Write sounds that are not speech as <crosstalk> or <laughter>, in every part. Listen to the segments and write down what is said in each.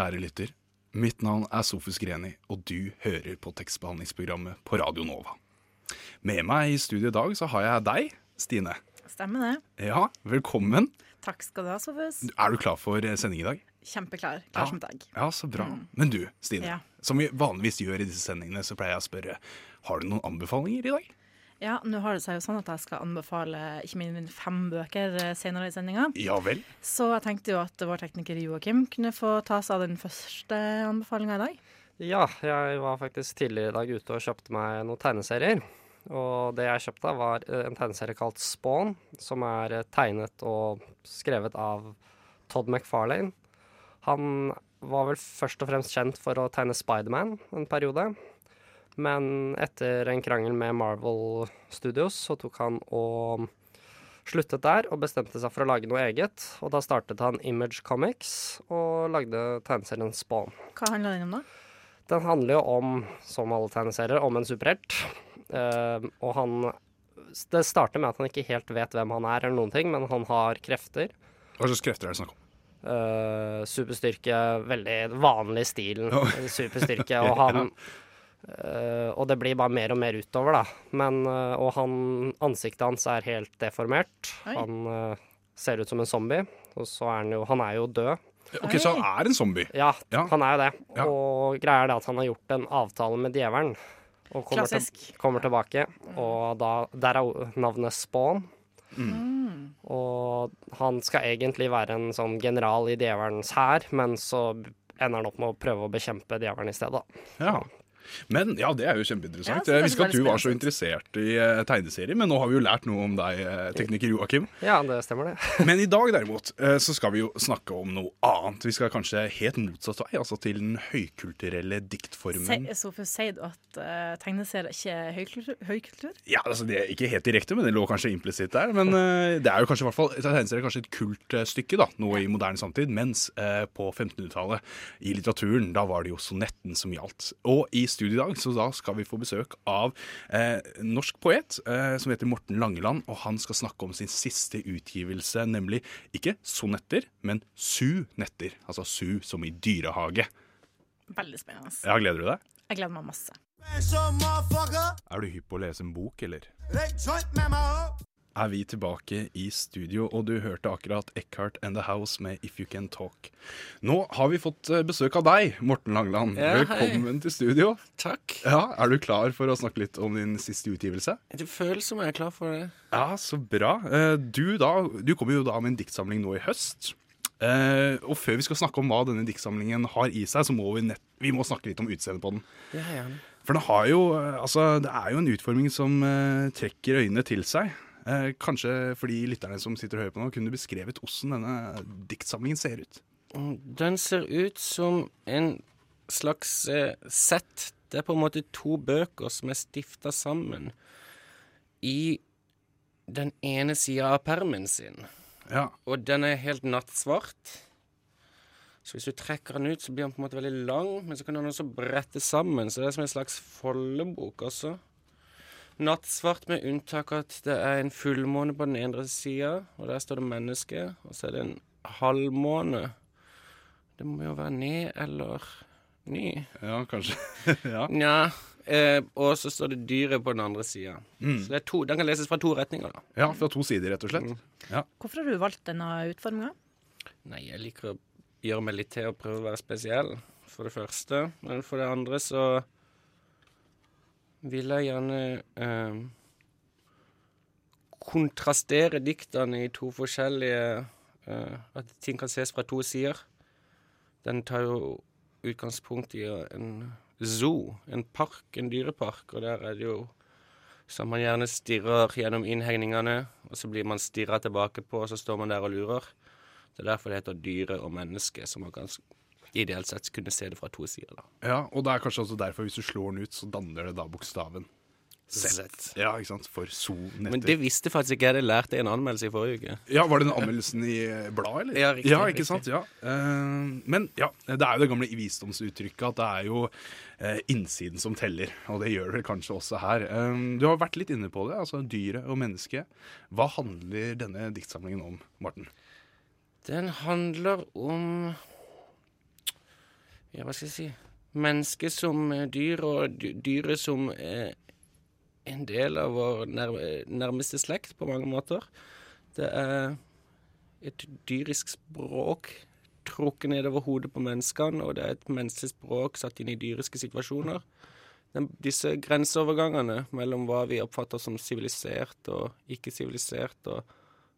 Kjære lytter. Mitt navn er Sofus Greni, og du hører på tekstbehandlingsprogrammet på Radio Nova. Med meg i studio i dag så har jeg deg, Stine. Stemmer det. Ja, velkommen. Takk skal du ha, Sofus. Er du klar for eh, sending i dag? Kjempeklar. Ja. Klar som et egg. Ja, så bra. Men du, Stine. Ja. Som vi vanligvis gjør i disse sendingene, så pleier jeg å spørre Har du noen anbefalinger i dag? Ja, nå har det seg jo sånn at jeg skal anbefale ikke mine fem bøker eh, senere i sendinga. Ja vel? Så jeg tenkte jo at vår tekniker Joakim kunne få ta seg av den første anbefalinga i dag. Ja, jeg var faktisk tidligere i dag ute og kjøpte meg noen tegneserier. Og det jeg kjøpte, var eh, en tegneserie kalt Spawn, som er eh, tegnet og skrevet av Todd McFarlane. Han var vel først og fremst kjent for å tegne Spiderman en periode. Men etter en krangel med Marvel Studios så tok han og sluttet der og bestemte seg for å lage noe eget. Og da startet han Image Comics og lagde tegneserien Spawn. Hva handler den om, da? Den handler jo om, som alle tegneserier, om en superhelt. Uh, og han Det starter med at han ikke helt vet hvem han er, eller noen ting, men han har krefter. Hva slags krefter er det snakk om? Uh, superstyrke, veldig vanlig stil. Oh. Superstyrke. <laughs> Og han eh, Og det blir bare mer og mer utover, da. Men, uh, og han Ansiktet hans er helt deformert. Oi. Han uh, ser ut som en zombie. Og så er han jo Han er jo død. Ok, Så han er en zombie? Ja, Ja. han er jo det. Ja. Og greia er det at han har gjort en avtale med djevelen. Og kommer, til, kommer tilbake. Og da, der er navnet Spawn. Mm. Og han skal egentlig være en sånn general i djevelens hær, men så ender han opp med å prøve å bekjempe djevelen i stedet. Ja. Men ja, det er jo kjempeinteressant. Ja, jeg visste ikke at du var så interessert i uh, tegneserier, men nå har vi jo lært noe om deg, eh, tekniker Joakim. Ja, det stemmer det. <laughs> Men i dag derimot uh, så skal vi jo snakke om noe annet. Vi skal kanskje helt motsatt vei, altså til den høykulturelle diktformen. Se, Sofus, sier du at uh, tegneserier ikke er høykultur? høykultur? Ja, altså det er ikke helt direkte, men det lå kanskje implisitt der. Men eh, det er jo kanskje i hvert fall tegneserier er kanskje et kultstykke da, nå i moderne samtid. Mens eh, på 1500-tallet i litteraturen, da var det jo sonetten som gjaldt. Og i studio i dag, så da skal vi få besøk av eh, norsk poet eh, som heter Morten Langeland. Og han skal snakke om sin siste utgivelse, nemlig ikke sonetter, men su-netter. Altså su som i dyrehage. Veldig spennende. Ja, gleder du deg? Jeg gleder meg masse. Er du hypp på å lese en bok, eller? Er vi tilbake i studio, og du hørte akkurat Eckhart and The House med If You Can Talk. Nå har vi fått eh, besøk av deg, Morten Langland. Ja, hei. Velkommen til studio. Takk. Ja, Er du klar for å snakke litt om din siste utgivelse? Det føles som jeg er klar for det. Ja, så bra. Eh, Du, da, du kommer jo da med en diktsamling nå i høst. Uh, og før vi skal snakke om hva denne diktsamlingen har i seg, så må vi, nett, vi må snakke litt om utseendet på den. Ja, ja. For den har jo, altså, det er jo en utforming som uh, trekker øynene til seg. Eh, kanskje for de lytterne som sitter og hører på nå, kunne du beskrevet hvordan denne diktsamlingen ser ut? Den ser ut som en slags eh, sett. Det er på en måte to bøker som er stifta sammen i den ene sida av permen sin. Ja, Og den er helt nattsvart. Så hvis du trekker den ut, så blir den på en måte veldig lang, men så kan den også brette sammen. Så det er som en slags foldebok også. Nattsvart med unntak at det er en fullmåne på den ene sida, og der står det menneske, og så er det en halvmåne. Det må jo være ned eller ny. ja kanskje. <laughs> ja. Nja. Eh, og så står det dyret på den andre sida. Mm. Så to, den kan leses fra to retninger, da. ja, fra to sider, rett og slett. Hvorfor har du valgt denne utforminga? Nei, jeg liker å gjøre meg litt til og prøve å være spesiell, for det første. Men for det andre så vil jeg gjerne eh, kontrastere diktene i to forskjellige eh, At ting kan ses fra to sider. Den tar jo utgangspunkt i en zoo, en park, en dyrepark, og der er det jo så man gjerne stirrer gjennom innhegningene, og så blir man stirra tilbake på, og så står man der og lurer. Det er derfor det heter dyre og menneske, som kan s- ideelt sett kunne se det fra to sider. da. Ja, og det er kanskje også derfor hvis du slår den ut, så danner det da bokstaven Z. Ja, ikke sant? For so-netter. Men det visste faktisk ikke jeg. Det lærte i en anmeldelse i forrige uke. Ja, Var det den anmeldelsen i eh, bladet, eller? Ja, riktig, Ja, ikke riktig. sant? Ja. Eh, men ja, det er jo det gamle visdomsuttrykket at det er jo eh, innsiden som teller. Og det gjør det kanskje også her. Du har vært litt inne på det, altså dyret og mennesket. Hva handler denne diktsamlingen om, Morten? Den handler om Ja, hva skal jeg si Mennesket som eh, dyr, og dy- dyret som eh, en del av vår nær nærmeste slekt på mange måter. Det er et dyrisk språk trukket ned over hodet på menneskene, og det er et menneskelig språk satt inn i dyriske situasjoner. Den, disse grenseovergangene mellom hva vi oppfatter som sivilisert og ikke sivilisert, og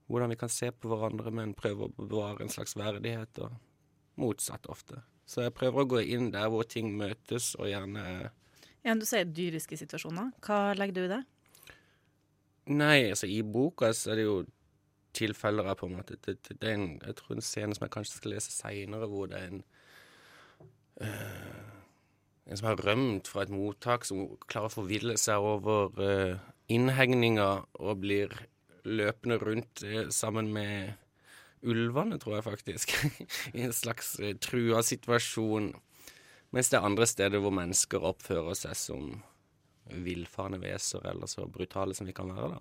hvordan vi kan se på hverandre, men prøve å bevare en slags verdighet, og motsatt ofte. Så jeg prøver å gå inn der hvor ting møtes, og gjerne Ja, du sier dyriske situasjoner. Hva legger du i det? Nei, altså i boka så er det jo tilfeller av på en måte det, det, er en, Jeg tror en scene som jeg kanskje skal lese seinere, hvor det er en øh, En som har rømt fra et mottak, som klarer å forville seg over uh, innhegninga og blir løpende rundt eh, sammen med ulvene, tror jeg faktisk. <laughs> I en slags uh, trua situasjon. Mens det er andre steder hvor mennesker oppfører seg som villfarne veser, eller så brutale som vi kan være, da.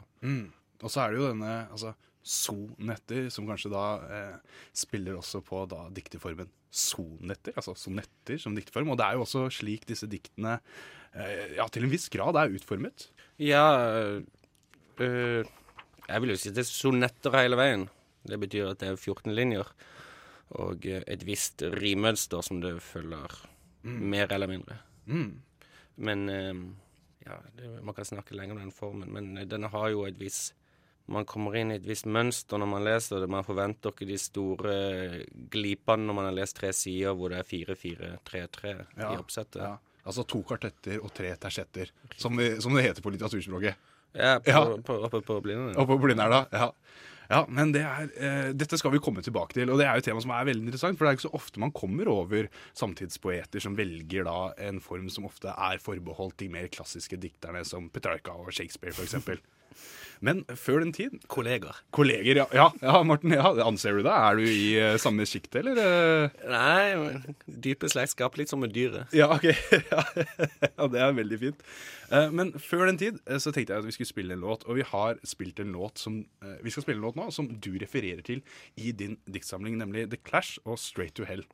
Og så er det jo denne altså, sonetter, som kanskje da eh, spiller også på da dikteformen sonetter, altså sonetter som dikteform. Og det er jo også slik disse diktene eh, ja, til en viss grad er utformet. Ja øh, Jeg vil jo si det er sonetter hele veien. Det betyr at det er 14 linjer. Og øh, et visst rimmønster som det følger, mer eller mindre. Mm. Men øh, ja, det, man kan snakke lenge om den formen, men den har jo et visst Man kommer inn i et visst mønster når man leser det. Man forventer ikke de store glipene når man har lest tre sider hvor det er fire, fire, tre, tre Ja, i oppsettet. Ja. Altså to kartetter og tre tersetter, som, vi, som det heter på litteraturspråket. Ja, på, Ja. På, oppe på blindene. Oppe på Blindern, ja. Ja, men det er, eh, Dette skal vi komme tilbake til, og det er jo et tema som er veldig interessant. For det er ikke så ofte man kommer over samtidspoeter som velger da en form som ofte er forbeholdt de mer klassiske dikterne som Petrarca og Shakespeare f.eks. Men før den tid Kolleger. Kolleger, ja. ja, ja Morten, ja, anser du deg? Er du i uh, samme sjikt, eller? eh? Nei, dype slektskap, litt som med dyret. Ja, ok. <laughs> ja, det er veldig fint. Uh, men før den tid uh, så tenkte jeg at vi skulle spille en låt, og vi har spilt en låt som Vi skal spille en låt nå som du refererer til i din diktsamling, nemlig The Clash og Straight to Hell.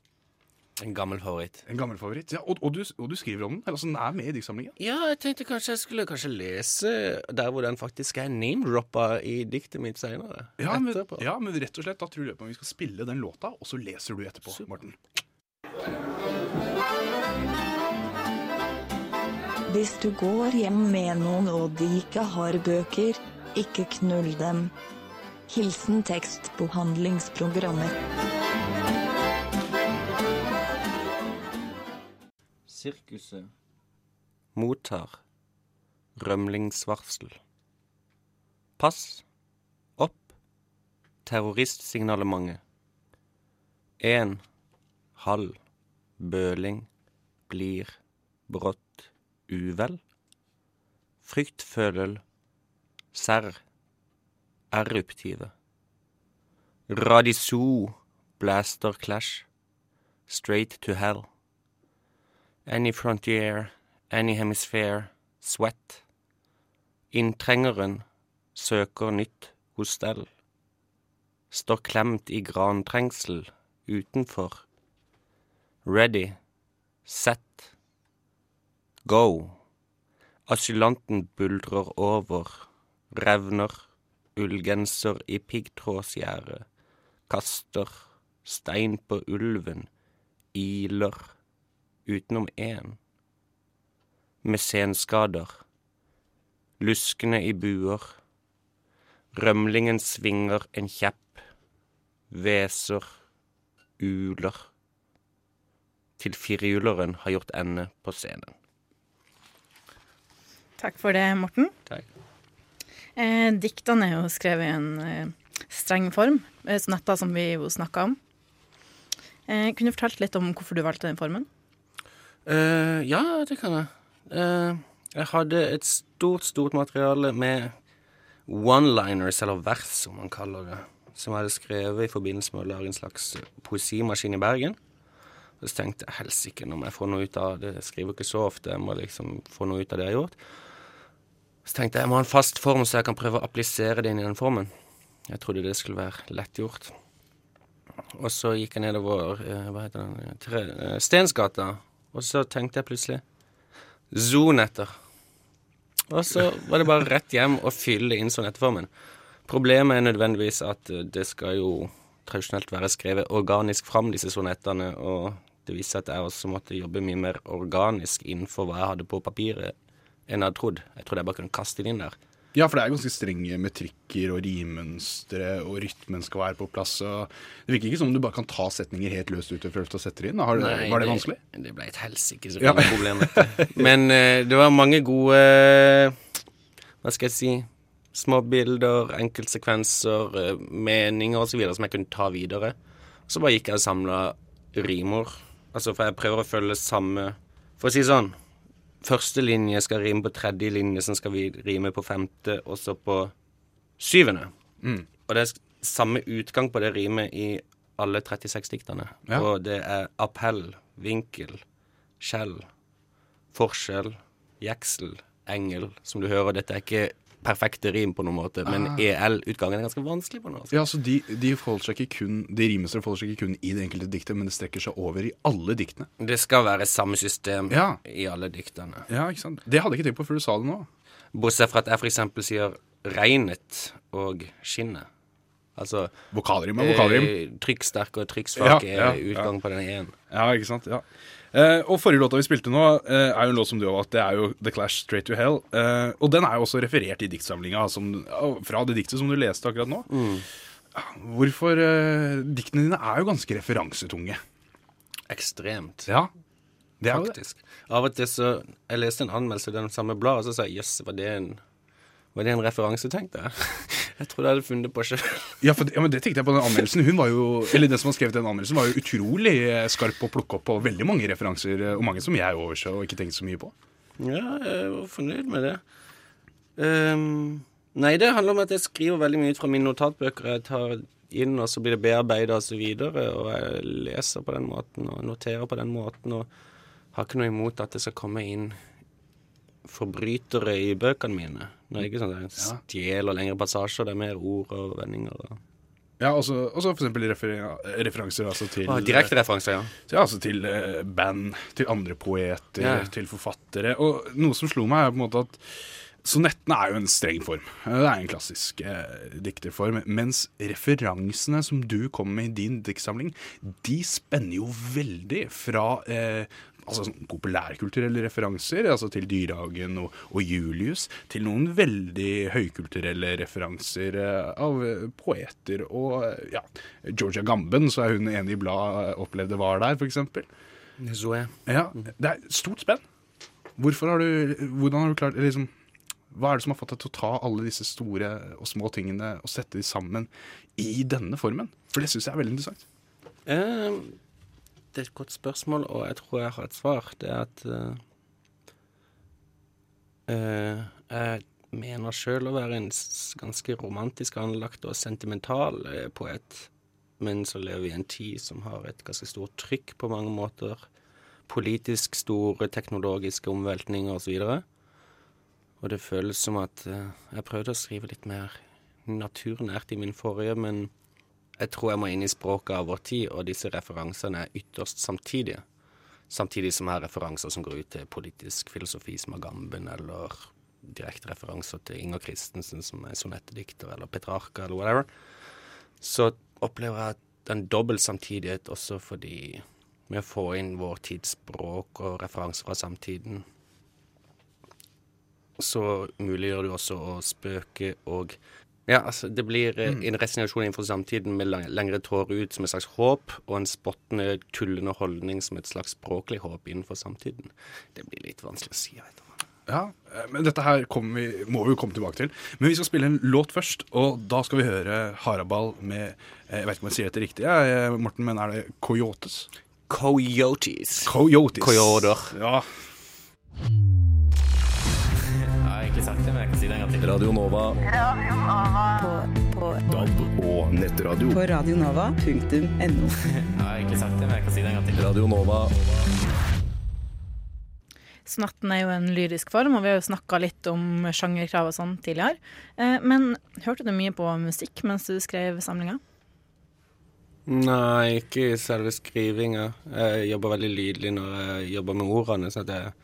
En gammel favoritt. En gammel favoritt. Ja, og, og, du, og du skriver om den? Eller altså, den er med i diktsamlingen? Ja, jeg tenkte kanskje jeg skulle kanskje lese der hvor den faktisk er name-droppa i diktet mitt seinere. Ja, men, ja, men rett og slett, da tror jeg på vi skal spille den låta, og så leser du etterpå, Morten. Hvis du går hjem med noen og de ikke har bøker, ikke knull dem. Hilsen tekstbehandlingsprogrammet. Sirkuset. Mottar. Rømlingsvarsel. Pass. Opp. Terroristsignalement. En. Halv. Bøling. Blir. Brått. Uvel. Fryktfølel. Serr. Eruptive. Radiso. Blaster clash. Straight to hell. Any frontier, any hemisphere, sweat. Inntrengeren søker nytt hostell. Står klemt i grantrengsel utenfor. Ready, set, go. Asylanten buldrer over, revner, ullgenser i piggtrådsgjerde, kaster stein på ulven, iler utenom én, med senskader, Luskene i buer, rømlingen svinger en kjepp, hveser, uler, til firehjuleren har gjort ende på scenen. Takk for det, Morten. Takk. Eh, diktene er jo skrevet i en eh, streng form. eh, Sonetter som vi jo snakka om. Eh, kunne du fortalt litt om hvorfor du valgte den formen? Eh, ja, det kan jeg. Uh, jeg hadde et stort, stort materiale med one-liners, eller vers som man kaller det, som jeg hadde skrevet i forbindelse med å lage en slags poesimaskin i Bergen. Og så tenkte jeg helsike, nå må jeg få noe ut av det. Jeg skriver ikke så ofte, jeg må liksom få noe ut av det jeg har gjort. Så tenkte jeg jeg må ha en fast form, så jeg kan prøve å applisere det inn i den formen. Jeg trodde det skulle være lett gjort. Og så gikk jeg nedover eh, hva heter den, tre, Stensgata, og så tenkte jeg plutselig Zonetter. Og så var det bare rett hjem og fylle inn sonetteformen. Problemet er nødvendigvis at eh, det skal jo tradisjonelt være skrevet organisk fram, disse sonettene, og det viste seg at jeg også måtte jobbe mye mer organisk innenfor hva jeg hadde på papiret enn jeg hadde trodd. Jeg trodde jeg bare kunne kaste det inn der. Ja, for det er ganske strenge metrikker og rimmønstre, og rytmen skal være på plass. Det virker ikke som om du bare kan ta setninger helt løst ut og prøve og sette det inn. Har, Nei, var det vanskelig? Det ble et helsike så Ja. problem. <laughs> Men uh, det var mange gode Hva skal jeg si Små bilder, enkeltsekvenser, uh, meninger osv. som jeg kunne ta videre. Så bare gikk jeg og samla rimer. Altså, for jeg prøver å følge samme For å si sånn Første linje skal rime på tredje linje, som skal vi rime på femte, og så på syvende. Og det er samme utgang på det rimet i alle 36 diktene. Ja. Og det er appell, vinkel, skjell, forskjell, jeksel, engel. Som du hører, dette er ikke perfekte rim på noen måte, men EL-utgangen er ganske vanskelig på norsk. Ja, så de, de, forholder seg ikke kun, de rimene forholder seg ikke kun i det enkelte diktet, men det strekker seg over i alle diktene. Det skal være samme system Ja. i alle diktene. Ja, ikke sant? Det hadde jeg ikke tenkt på før du sa det nå. Bortsett fra at jeg f.eks. sier regnet og skinnet. Altså Vokalrim er vokalrim. eh, trykksterk og trykksvak Ja, ja, er utgang på den ene. Ja, ikke sant? Ja. Eh, og forrige låta vi spilte nå, uh, er jo en låt som du har valgt. Det er jo The Clash Straight to Hell. Uh, og den er jo også referert i diktsamlinga som, ja, fra det diktet som du leste akkurat nå. Hvorfor eh, Diktene dine er jo ganske referansetunge. Ekstremt. Ja, det er Faktisk. det. Av og til så Jeg leste en anmeldelse i den samme bladet, og så sa jeg jøss, var det en var det en referanse, tenkte jeg. Jeg tror jeg hadde funnet det på sjøl. Ja, for, ja, men det tenkte jeg på den anmeldelsen. Hun var jo, eller Den som har skrevet den anmeldelsen, var jo utrolig skarp på å plukke opp på veldig mange referanser, eh, og mange som jeg overså og ikke tenkte så mye på. Ja, jeg var fornøyd med det. Um, nei, det handler om at jeg skriver veldig mye ut fra mine notatbøker. Jeg tar inn, og så blir det bearbeida og så videre, og jeg leser på den måten og noterer på den måten, og har ikke noe imot at det skal komme inn forbrytere i bøkene mine. Nå er det ikke sånn at jeg stjeler lengre passasjer, det er mer ord og vendinger. Og... Ja, Og så for eksempel refer referanser altså til Ah, direkte referanser, ja. Ja, altså til eh, band, til andre poeter, yeah. til forfattere. Og noe som slo meg, er på en måte at sonettene er jo en streng form. Eh, Det er en klassisk eh, dikterform. Mens referansene som du kommer med i din diktsamling, de spenner jo veldig fra eh, altså sånn populærkulturelle referanser, altså til Dyrehagen og, og Julius, til noen veldig høykulturelle referanser eh, av eh, poeter. Og eh, ja, Georgia Gamben, så er hun enig i bladet opplevde var der, f.eks. Så jeg. Ja, det er stort spenn. Hvorfor har du, hvordan har du klart liksom, Hva er det som har fått deg til å ta alle disse store og små tingene og sette de sammen i denne formen? For det syns jeg er veldig interessant. Eh, det er et godt spørsmål, og jeg tror jeg har et svar. Det er at uh, Jeg mener sjøl å være en ganske romantisk anlagt og sentimental eh, poet. Men så lever vi i en tid som har et ganske stort trykk på mange måter. Politisk store teknologiske omveltninger osv. Og, og det føles som at uh, jeg prøvde å skrive litt mer naturnært i min forrige, men jeg tror jeg må inn i språket av vår tid, og disse referansene er ytterst samtidige. Samtidig som jeg har referanser som går ut til politisk filosofi som Agamben, eller direkte referanser til Inger Christensen som er sonettedikter, eller Petrarca, eller whatever. Så opplever jeg at en dobbel samtidighet også fordi med å få inn vår tids språk og referanser fra samtiden, så muliggjør det også å spøke og ja, altså det blir mm. en resignasjon innenfor samtiden med lang, lengre tår ut som et slags håp, og en spottende, tullende holdning som et slags språklig håp innenfor samtiden. Det blir litt vanskelig å si, jeg vet du. Ja, eh, men dette her vi, må vi jo komme tilbake til. Men vi skal spille en låt først, og da skal vi høre Haraball med eh, Jeg vet ikke om jeg sier dette riktig, ja, Morten, men er det Coyotes? Coyotes. Coyotes. Coyoter. Ja. Sagt det, men jeg kan si det en gang til. Radio Nova. DAB og nettradio. På radionova.no. <laughs> Jeg har egentlig sagt det, men jeg kan si det en gang til. Radio Nova. Snatten er jo en lyrisk form, og vi har jo snakka litt om sjangerkrav og sånn tidligere. Eh, Men hørte du mye på musikk mens du skrev samlinga? Nei, ikke i selve skrivinga. Jeg jobber veldig lydlig når jeg jobber med ordene, så det jeg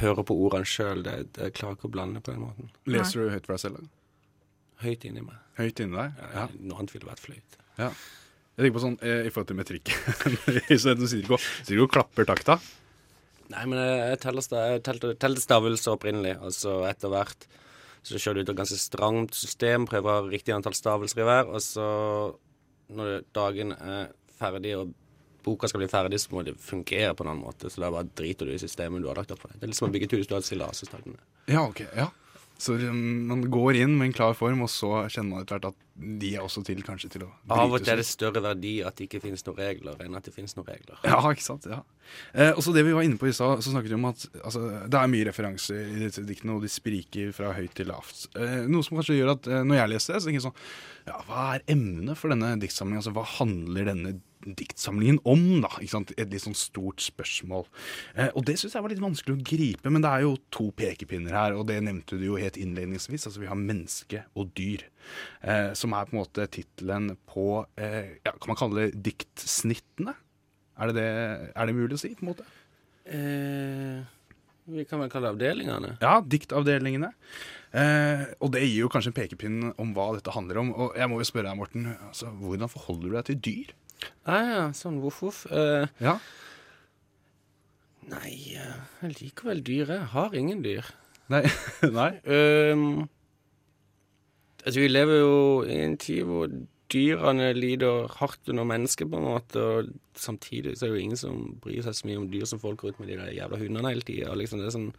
hører på ordene sjøl. Jeg klarer ikke å blande på den måten. Leser du høyt for deg selv? Høyt inni meg. Høyt inni deg? Ja. Noe annet ville vært flaut. ja. Jeg tenker på sånn eh, i forhold til metrikk. <laughs> så du sitter ikke og, klapper takta. Nei, men jeg, jeg teller, stavelser opprinnelig, og så etter hvert så kjører du ut et ganske stramt system, prøver riktig antall stavelser i hver, og så når dagen er ferdig og boka skal bli ferdig, så må det fungere på en annen måte. Så da bare driter du i systemet du har lagt opp for deg. Det er liksom å bygge et hus du har et stillas i starten med. Ja, ok, ja. Så man går inn med en klar form, og så kjenner man etter hvert at de er også til kanskje til å Av og til er det større verdi at det ikke finnes noen regler, enn at det finnes noen regler. Ja, ikke sant. ja. Eh, og så det vi var inne på i stad, så snakket vi om at altså, det er mye referanser i disse diktene, og de spriker fra høyt til lavt. Eh, noe som kanskje gjør at eh, når jeg leser det, så tenker jeg sånn Ja, hva er emnet for denne diktsamlingen? Altså, hva handler denne diktsamlingen om, da? Et litt sånn stort spørsmål. Eh, og det syns jeg var litt vanskelig å gripe, men det er jo to pekepinner her, og det nevnte du jo helt innledningsvis. Altså, vi har menneske og dyr, eh, som er på en måte tittelen på eh, ja, Kan man kalle det diktsnittene? Er det, det, er det mulig å si, på en måte? Eh, vi kan vel kalle det avdelingene. Ja, diktavdelingene. Eh, og det gir jo kanskje en pekepinn om hva dette handler om. Og jeg må jo spørre deg, Morten, altså, hvordan forholder du deg til dyr? Ah, ja, sånn voff voff. Uh, Ja. nei, eh, jeg liker vel dyr. Jeg har ingen dyr. Nei. <laughs> Nei. Ehm, altså, vi lever jo i en tid hvor dyrene lider hardt under mennesket, på en måte, og samtidig så er det jo ingen som bryr seg så mye om dyr som folk går ut med de der jævla hundene hele tida. Liksom, det er sånn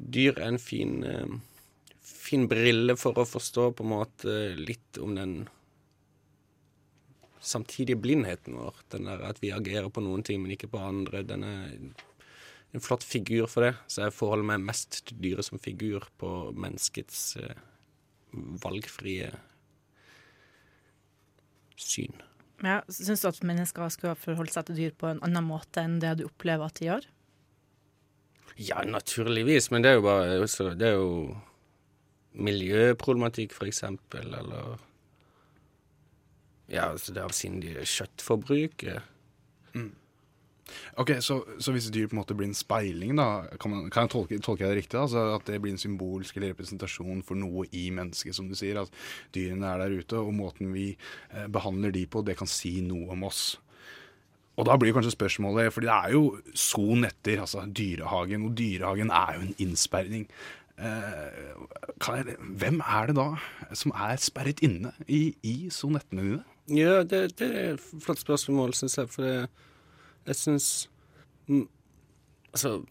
Dyr er en fin, uh, fin brille for å forstå på en måte litt om den samtidige blindheten vår. At vi agerer på noen ting, men ikke på andre. Den er en flott figur for det. Så jeg forholder meg mest til dyret som figur på menneskets eh, valgfrie syn. Ja, Syns du at mennesker skulle forholde seg til dyr på en annen måte enn det du opplever at de gjør? Ja, naturligvis, men det er jo bare også- Det er jo miljøproblematikk, for eksempel, eller Ja, altså det avsindige kjøttforbruket. Ok, så, så hvis dyr på en måte blir en speiling, da, kan, man, kan jeg tolke, tolke det riktig? Altså At det blir en symbolsk eller representasjon for noe i mennesket, som du sier? At dyrene er der ute, og måten vi eh, behandler de på, det kan si noe om oss. Og da blir kanskje spørsmålet, fordi det er jo son etter altså dyrehagen, og dyrehagen er jo en innsperring. Eh, hvem er det da som er sperret inne i, i sonettene dine? Ja, det, det er et flott spørsmål, syns jeg. For det, jeg syns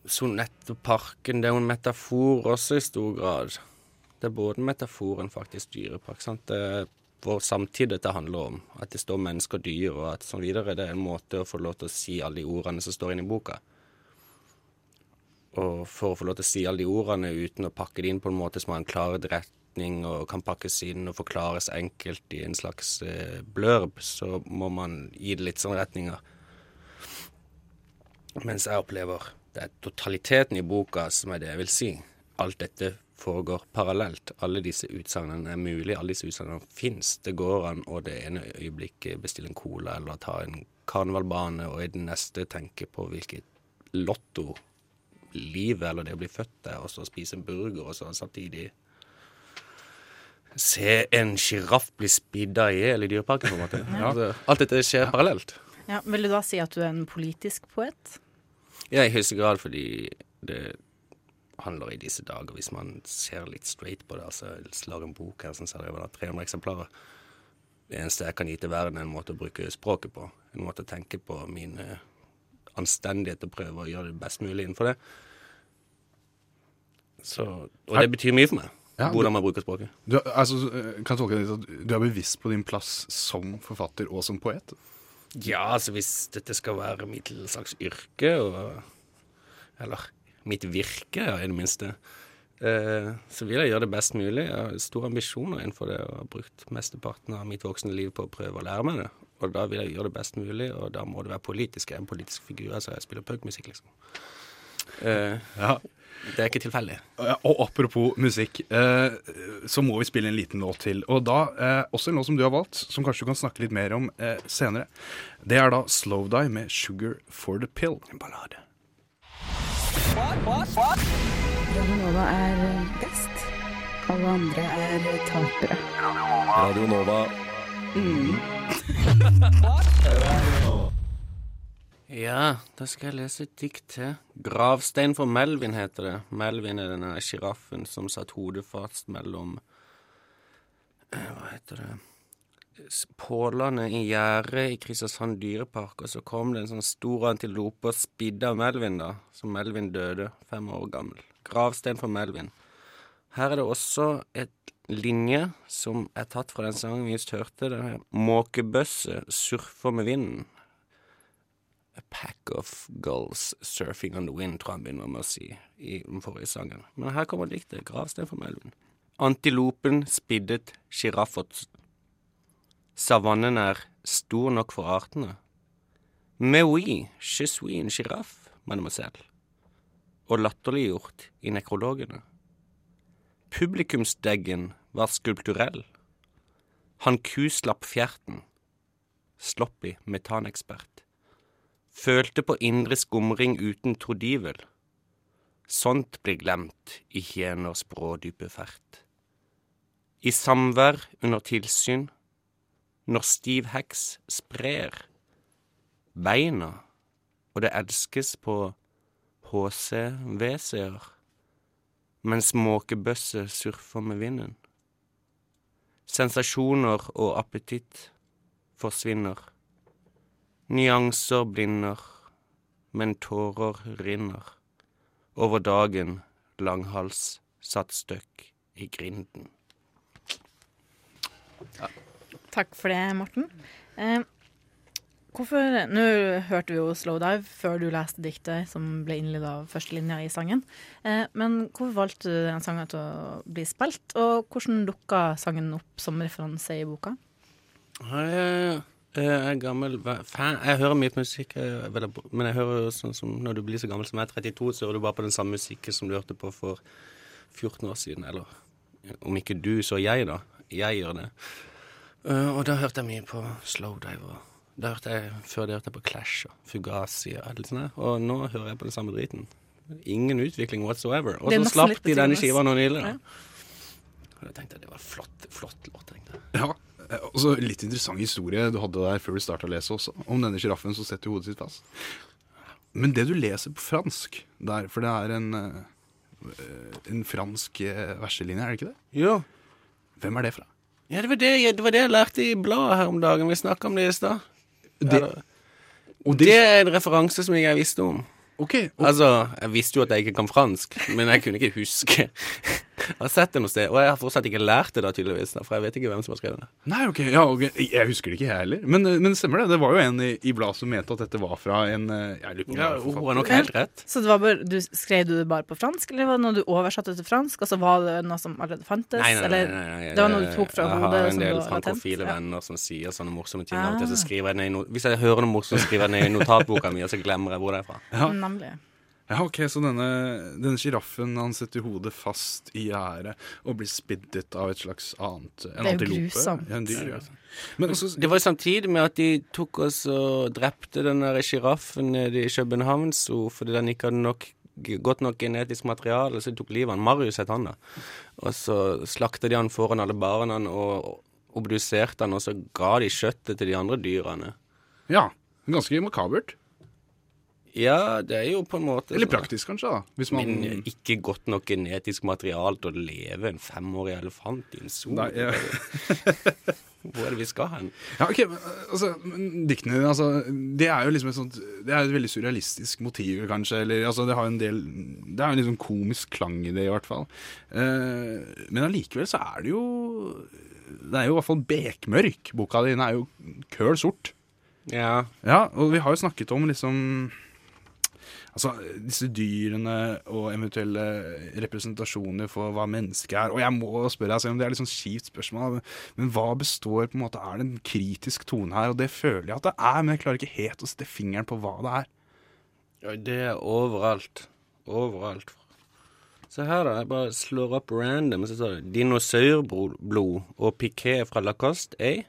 sonett og parken, det er jo en metafor også i stor grad. Det er både metaforen faktisk dyrepark. sant? Det er vår samtid dette handler om. At det står mennesker og dyr, og at sånn videre. Det er en måte å få lov til å si alle de ordene som står inne i boka. Og for å få lov til å si alle de ordene uten å pakke det inn på en måte som har en klar retning og kan pakkes inn og forklares enkelt i en slags eh, blurb, så må man gi det litt sånn retninger. Mens jeg opplever det er totaliteten i boka som er det jeg vil si. Alt dette foregår parallelt. Alle disse utsagnene er mulig, alle disse utsagnene fins. Det går an å det ene øyeblikket bestille en cola eller ta en karnevalbane, og i det neste tenke på hvilket lotto livet eller det å bli født der, og så spise en burger, og så samtidig se en sjiraff bli spidda i hjel i dyreparken, på en måte. <laughs> Altså, alt dette skjer parallelt. Ja, Vil du da si at du er en politisk poet? Ja, i høyeste grad fordi det handler i disse dager, hvis man ser litt straight på det, altså jeg lager en bok her som selger vel 300 eksemplarer. Det eneste jeg kan gi til verden, er en måte å bruke språket på. En måte å tenke på min eh, anstendighet og prøve å gjøre det best mulig innenfor det. Så, og det betyr mye for meg, Ja, hvordan man bruker språket. Du, altså, kan jeg tolke det litt at du er bevisst på din plass som forfatter og som poet? Ja, altså hvis dette skal være mitt slags yrke, og, eller mitt virke, i det minste, eh, så vil jeg gjøre det best mulig. Jeg har store ambisjoner innenfor det, og har brukt mesteparten av mitt voksne liv på å prøve å lære meg det. Og da vil jeg gjøre det best mulig, og da må det være politisk. Jeg er en politisk figur, altså jeg spiller punkmusikk, liksom. Uh, Ja. det er ikke tilfeldig. Og apropos musikk, eh, så må vi spille en liten låt til. Og da eh, også en låt som du har valgt, som kanskje du kan snakke litt mer om eh, senere. Det er da Slow Die med 'Sugar for the Pill'. En ballade. Radionova er best. Alle andre er tapere. Radio Nova. <laughs> Ja, da skal jeg lese et dikt til. 'Gravstein for Melvin' heter det. Melvin er denne sjiraffen som satt hodet fast mellom eh, Hva heter det Pålene i gjerdet i Kristiansand dyrepark, og så kom det en sånn stor antilope og spidde av Melvin, da. Så Melvin døde, fem år gammel. Gravstein for Melvin. Her er det også et linje som er tatt fra den sangen vi just hørte. Det er 'Måkebøsse surfer med vinden'. A pack of gulls surfing on the wind, tror jeg han begynner med å si i den forrige sangen. Men her kommer diktet, Gravsten fra Melvin. Antilopen spiddet sjiraffot. Savannen er stor nok for artene. Mais oui, je suis en sjiraff, mademoiselle. Og latterliggjort i nekrologene. Publikumsdeggen var skulpturell. Han kuslapp fjerten. Sloppy metanekspert følte på indre skumring uten trodivel. Sånt blir glemt i hjeners brådype fert. I samvær under tilsyn, når stiv heks sprer beina, og det elskes på HC-WC-er, mens måkebøsse surfer med vinden. Sensasjoner og appetitt forsvinner. Nyanser blinder, men tårer rinner. Over dagen langhals satt støkk i grinden. Takk for det, Morten. Eh, hvorfor Nå hørte vi jo 'Slowdive' før du leste diktet som ble innleda av førstelinja i sangen. Eh, men hvorfor valgte du den sangen til å bli spilt, og hvordan dukka sangen opp som referanse i boka? Jeg er gammel fan. Jeg hører mye på musikk, jeg men jeg hører sånn som når du blir så gammel som jeg er 32, så hører du bare på den samme musikken som du hørte på for 14 år siden. Eller om ikke du, så jeg, da. Jeg gjør det. Eh, og da hørte jeg mye på Slowdive. Og da hørte jeg, før det hørte jeg på Clash og Fugazi og alt sånt. Og nå hører jeg på den samme driten. Ingen utvikling whatsoever. Og så slapp de denne skiva nå nylig. Ja. Og da tenkte jeg det var flott, flott låt. tenkte jeg. Ja, eh, også Litt interessant historie du hadde der før du starta å lese også, om denne sjiraffen som setter hodet sitt fast. Men det du leser på fransk der, for det er en, eh, en fransk eh, verselinje, er det ikke det? Jo. Hvem er det fra? Ja, det var det, det var det jeg lærte i bladet her om dagen. Vi snakka om det i stad. Det- Og Det er en referanse som jeg visste om. Ok, og, Altså, jeg visste jo at jeg ikke kan fransk, men jeg kunne ikke huske. Jeg har sett det noe sted, og jeg har fortsatt ikke lært det da, tydeligvis. For jeg vet ikke hvem som har skrevet det. Nei, ok, ja, okay. Jeg husker det ikke, jeg heller. Men, men stemmer det. Det var jo en i, i bladet som mente at dette var fra en eh, Jeg lurer på Ja, Hun har nok helt rett. Så det var bare, du, skrev du det bare på fransk, eller var det noe du oversatte til fransk, og så var det noe som allerede fantes? Nei, nei, nei, nei, nei, nei. det var noe du tok fra jeg hodet har en som del frankofile Ja. venner som sier sånne morsomme ting. Ah. og Ah. så skriver jeg ned i no Hvis jeg hører noe morsomt, skriver jeg ned i notatboka mi, og så glemmer jeg hvor det er fra. Ja. Nemlig. Ja, ok, Så denne, sjiraffen han setter hodet fast i gjerdet og blir spiddet av et slags annet En Det er jo grusomt. Ja, en dyr, ja. Men også, Det var samtidig med at de tok oss og drepte den sjiraffen nede i København fordi den ikke hadde nok godt nok genetisk materiale, så de tok livet av han. Marius het han da. Og så slakta de han foran alle barna og obduserte han, og så ga de kjøttet til de andre dyrene. Ja, ganske makabert. Ja, det er jo på en måte Eller sånn- praktisk, kanskje, da. Man Men ikke godt nok genetisk materiale til å leve en femårig elefant i en sol. Nei, ja. <laughs> Hvor er det vi skal hen? Ja, ok, men altså, men Diktene dine, altså, det er jo liksom et sånt Det er et veldig surrealistisk motiv, kanskje. Eller, altså, det har en del Det er jo en sånn komisk klang i det, i hvert fall. Eh, men allikevel så er det jo Det er jo i hvert fall bekmørk. Boka di er jo køl sort. Ja. Ja, og vi har jo snakket om liksom Altså, disse dyrene og eventuelle representasjoner for hva mennesket er. Og jeg må spørre deg, selv om det er litt sånn kjipt spørsmål, men hva består på en måte Er det en kritisk tone her? Og det føler jeg at det er, men jeg klarer ikke helt å sette fingeren på hva det er. ja, det er overalt. Overalt. Se her, da. Jeg bare slår opp random, så står det dinosaurblod og piké fra Lacoste A.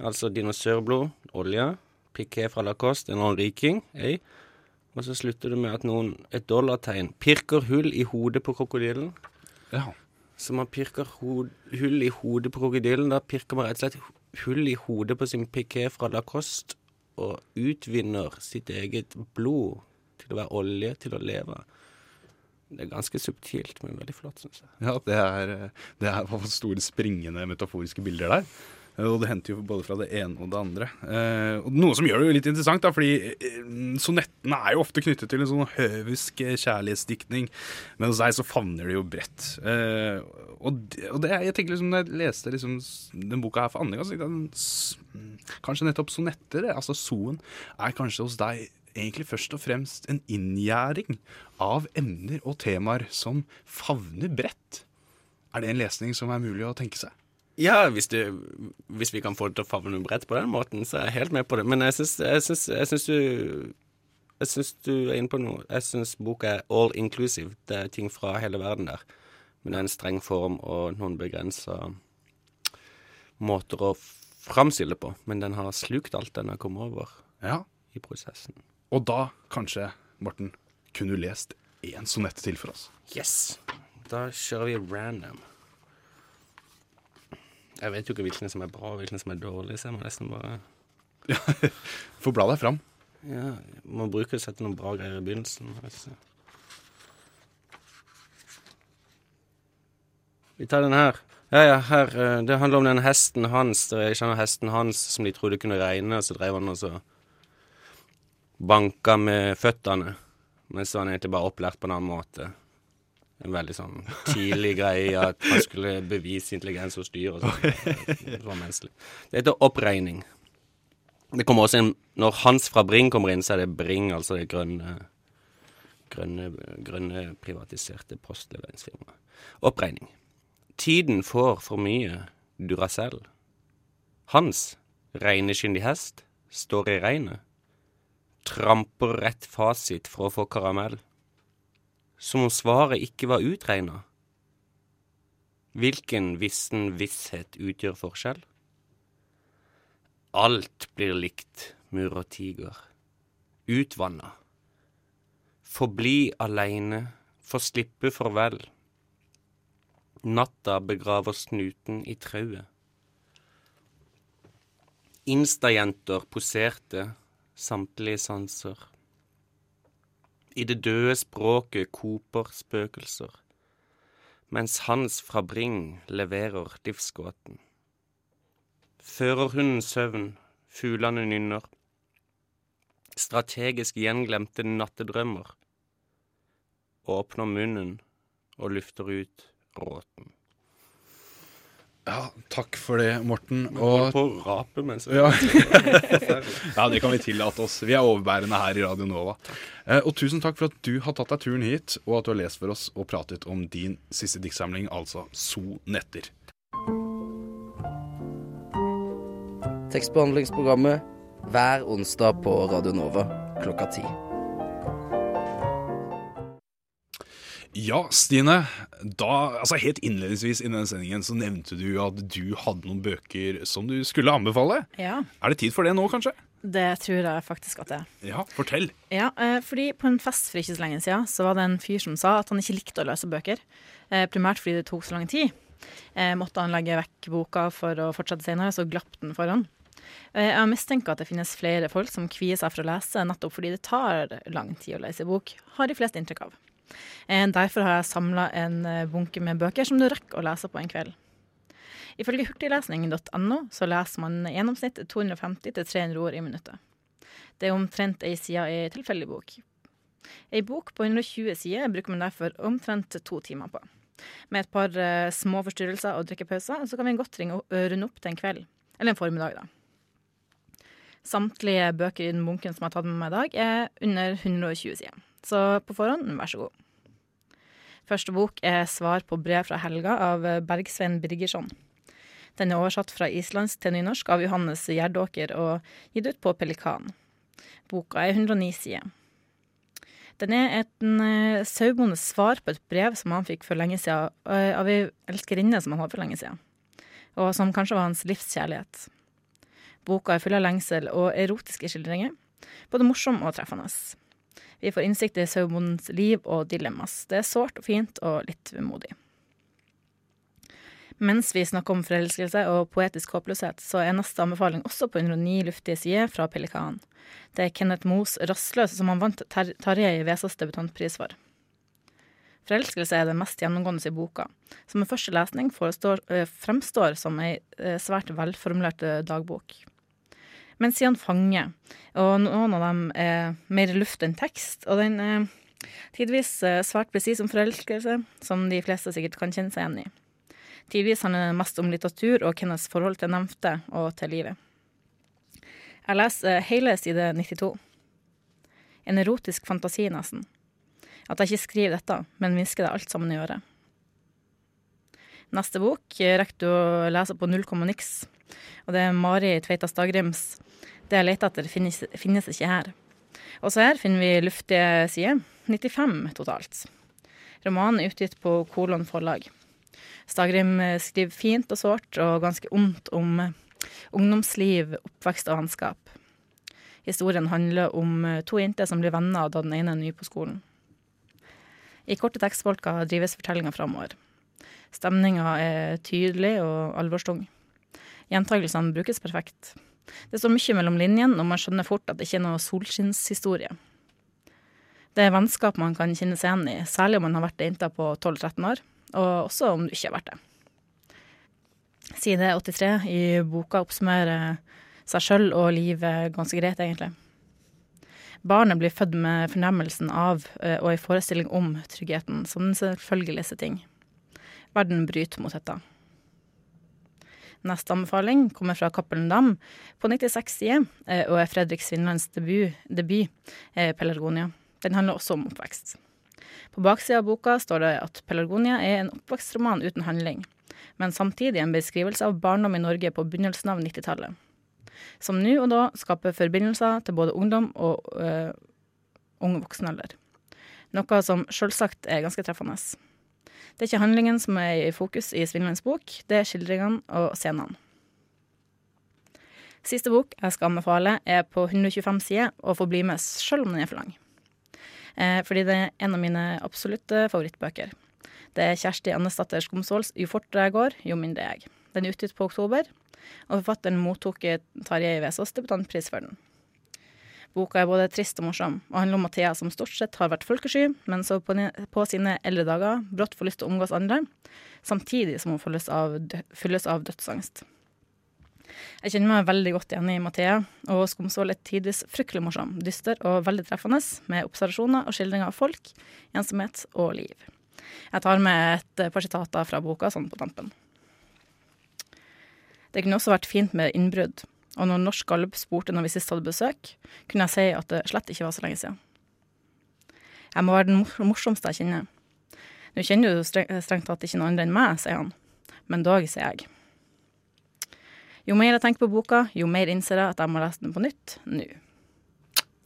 Altså dinosaurblod, olje. Piké fra Lacoste, en annen riking. A. Og så slutter det med at noen, et dollartegn, pirker hull i hodet på krokodillen. Ja. Så man pirker hod, hull i hodet på krokodillen. Da pirker man rett og slett hull i hodet på sin piké fra Lacoste og utvinner sitt eget blod til å være olje til å leve. Det er ganske subtilt, men veldig flott, syns jeg. Ja, det er, det er store springende metaforiske bilder der. Og det henter jo både fra det ene og det andre. Eh, og noe som gjør det jo litt interessant, da, fordi eh, sonettene er jo ofte knyttet til en sånn høvisk eh, kjærlighetsdiktning. Men hos deg så favner det jo bredt. Eh, og det, og det, jeg tenker liksom, når jeg leste liksom, den boka her for andre gang, så tenkte jeg kanskje nettopp sonetter, altså soen, er kanskje hos deg egentlig først og fremst en inngjæring av emner og temaer som favner bredt. Er det en lesning som er mulig å tenke seg? Ja, hvis, du, hvis vi kan få det til å favne bredt på den måten, så er jeg helt med på det. Men jeg syns, du Jeg syns du er inne på noe. Jeg syns boka er all inclusive. Det er ting fra hele verden der. Men det er en streng form og noen begrensa måter å framstille på. Men den har slukt alt den har kommet over Ja. i prosessen. Og da, kanskje, Morten, kunne du lest én sonett til for oss? Yes! Da kjører vi random. Jeg vet jo ikke hvilken som er bra og hvilken som er dårlig, så jeg må nesten bare <laughs> Få bla deg fram. Ja, må bruke sette noen bra greier i begynnelsen. Altså. Vi tar den her. Ja, ja, her. eh, Det handler om den hesten hans. Jeg kjenner hesten hans som de trodde kunne regne, og så drev han og så banka med føttene. Men så var han egentlig bare opplært på en annen måte. En veldig sånn tidlig greie at han skulle bevise intelligens hos dyr og sånn. Det var menneskelig. Det heter oppregning. Det kommer også en Når Hans fra Bring kommer inn, så er det Bring, altså det grønne grønne, grønne privatiserte postleveringsfirmaet. Oppregning. Tiden får for mye Duracell. Hans, reineskyndig hest, står i regnet. Tramper rett fasit for å få karamell. Som om svaret ikke var utregna. Hvilken vissen visshet utgjør forskjell? Alt blir likt, mur og tiger. Utvanna. Forbli aleine, få slippe farvel. Natta begraver snuten i trauet. Instajenter poserte, samtlige sanser. I det døde språket koper spøkelser, mens Hans fra Bring leverer livsgåten. Fører hunden søvn, fuglene nynner. Strategisk gjenglemte nattedrømmer. Åpner munnen og lufter ut råten. Ja, takk for det, Morten. Og på rapet rape mens ja. <laughs> ja, det kan vi tillate oss. Vi er overbærende her i Radio Nova. Eh, og tusen takk for at du har tatt deg turen hit, og at du har lest for oss og pratet om din siste diktsamling, altså Sonetter. Tekstbehandlingsprogrammet hver onsdag på Radio Nova klokka ti. Ja, Stine. Da, altså Helt innledningsvis i denne sendingen så nevnte du at du hadde noen bøker som du skulle anbefale. Ja, Er det tid for det nå, kanskje? det tror jeg faktisk at det er. Ja, fortell. Ja, eh, fordi på en fest for ikke så lenge siden så var det en fyr som sa at han ikke likte å løse bøker. Eh, primært fordi det tok så lang tid. Eh, måtte han legge vekk boka for å fortsette senere, så glapp den foran. Jeg mistenker at det finnes flere folk som kvier seg for å lese, nettopp fordi det tar lang tid å lese bok, har de fleste inntrykk av. Eh, Derfor har jeg samla en eh, bunke med bøker som du rekker å lese på en kveld. Ifølge hurtiglesning.no så leser man i gjennomsnitt 250-300 ord i minuttet. Det er omtrent ei side i tilfeldig bok. Ei bok på 120 sider bruker man derfor omtrent to timer på. Med et par eh, små forstyrrelser og drikkepauser så kan vi godt ringe, runde opp til en kveld, eller en formiddag, da. Samtlige bøker i den bunken som jeg har tatt med meg i dag, er under 120 sider. Så på forhånd, vær så god. Første bok er Svar på brev fra Helga av Bergsvein Birgersson. Den er oversatt fra islandsk til nynorsk av Johannes Gjerdåker og gitt ut på Pelikan. Boka er 109 sider. Den er et uh, sauebondes svar på et brev som han fikk for lenge siden, eh, av ei elskerinne som han hadde for lenge siden, og som kanskje var hans livskjærlighet. Boka er full av lengsel og erotiske skildringer, både morsom og treffende. Vi får innsikt i sauebondens liv og dilemmas. Det er sårt og fint og litt vemodig. Mens vi snakker om forelskelse og poetisk håpløshet, så er neste anbefaling også på 109 luftige sider fra Pelikan. Det er Kenneth Moes 'Rastløs', som han vant Tarjei Vesas debutantpris for. Forelskelse er det mest gjennomgående i boka, som med første lesning forestår, øh, fremstår som ei øh, svært velformulert dagbok. Men siden fanger, og noen av dem er mer luft enn tekst, og den er tidvis øh, svært presis om forelskelse, som de fleste sikkert kan kjenne seg igjen i. Tidvis handler det mest om litteratur og hennes forhold til nevnte og til livet. Jeg leser eh, hele side 92. En erotisk fantasi, nesten. At jeg ikke skriver dette, men hvisker det alt sammen i øret. Neste bok eh, rekker du å lese på null komma niks, og det er Mari Tveita Staggrims 'Det jeg leter etter, finnes, finnes ikke her'. Også her finner vi luftige sider, 95 totalt. Romanen er utgitt på Kolon forlag. Stagrim eh, skriver fint og sårt og ganske ondt om eh, ungdomsliv, oppvekst og vennskap. Historien handler om eh, to jenter som blir venner da den ene er ny på skolen. I korte tekstbolker drives fortellinga framover. Stemninga er tydelig og alvorstung. Gjentagelsene brukes perfekt. Det står mye mellom linjene, og man skjønner fort at det ikke er noe solskinnshistorie. Det er vennskap man kan kjenne seg igjen i, særlig om man har vært jenta på 12-13 år, og også om du ikke har vært det. Side 83 i boka oppsummerer seg sjøl og livet ganske greit, egentlig. Barnet blir født med fornemmelsen av eh, og en forestilling om tryggheten, som den selvfølgeligste ting. Verden bryter mot dette. Neste anbefaling kommer fra Cappelen Dam på 96 sider, eh, og er Fredrik Svinlands debut, debut eh, 'Pelargonia'. Den handler også om oppvekst. På baksida av boka står det at 'Pelargonia' er en oppvekstroman uten handling, men samtidig en beskrivelse av barndom i Norge på begynnelsen av 90-tallet. Som nå og da skaper forbindelser til både ungdom og øh, ung voksenalder. Noe som selvsagt er ganske treffende. Det er ikke handlingen som er i fokus i Svinlands bok, det er skildringene og scenene. Siste bok jeg skal anbefale, er på 125 sider og får bli med selv om den er for lang. Eh, fordi det er en av mine absolutte favorittbøker. Det er Kjersti Andesdatter Skomsvolds 'Jo fortere jeg går, jo mindre jeg'. Den er utgitt på oktober, og forfatteren mottok Tarjei Vesaas debutantpris for den. Boka er både trist og morsom, og handler om Mathea som stort sett har vært folkesky, men så på, på sine eldre dager brått får lyst til å omgås andre, samtidig som hun fylles av, fylles av dødsangst. Jeg kjenner meg veldig godt igjen i Mathea, og Skomsvold er tidvis fryktelig morsom, dyster og veldig treffende, med observasjoner og skildringer av folk, ensomhet og liv. Jeg tar med et par sitater fra boka sånn på tampen. Det kunne også vært fint med innbrudd, og når Norsk Gallup spurte når vi sist hadde besøk, kunne jeg si at det slett ikke var så lenge siden. Jeg må være den morsomste jeg kjenner. Nå kjenner du strengt tatt ikke noen andre enn meg, sier han, men dog, sier jeg. Jo mer jeg tenker på boka, jo mer innser jeg at jeg må lese den på nytt nå.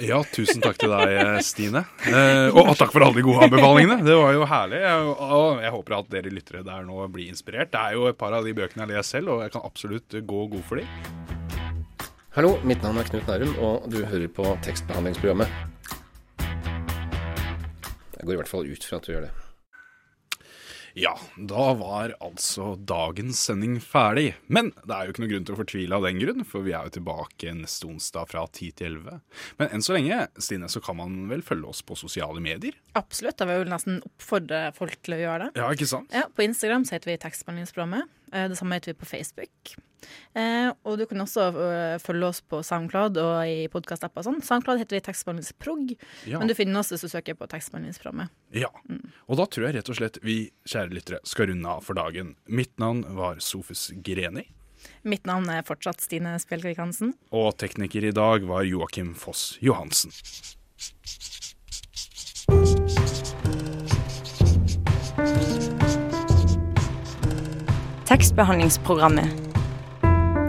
Ja, tusen takk til deg, Stine. Eh, og, og takk for alle de gode anbefalingene. Det var jo herlig. Jeg, og jeg håper at dere lyttere der nå blir inspirert. Det er jo et par av de bøkene jeg leser selv, og jeg kan absolutt gå god for de. Hallo, mitt navn er Knut Nærum, og du hører på tekstbehandlingsprogrammet. Jeg går i hvert fall ut fra at du gjør det. Ja, da var altså dagens sending ferdig. Men det er jo ikke noe grunn til å fortvile av den grunn, for vi er jo tilbake neste onsdag fra 10 til 11. Men enn så lenge, Stine, så kan man vel følge oss på sosiale medier? Absolutt. da vil jeg jo nesten oppfordre folk til å gjøre det. Ja, ikke sant? Ja, På Instagram så heter vi Tekstbehandlingsprogrammet. Eh, Det samme heter vi på Facebook. Eh, og du kan også uh, følge oss på SoundCloud og i podkast-apper og sånn. SoundCloud heter vi Tekstbehandlingsprog, Ja. men du finner oss hvis du søker på Tekstbehandlingsprogrammet. Ja. Og da tror jeg rett og slett vi, kjære lyttere, skal runde av for dagen. Mitt navn var Sofus Greni, Mitt navn er fortsatt Stine Spjelkvik Hansen. og tekniker i dag var Joakim Foss Johansen. Tekstbehandlingsprogrammet.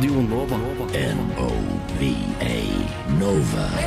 Radio Nova. N-O-V-A Nova.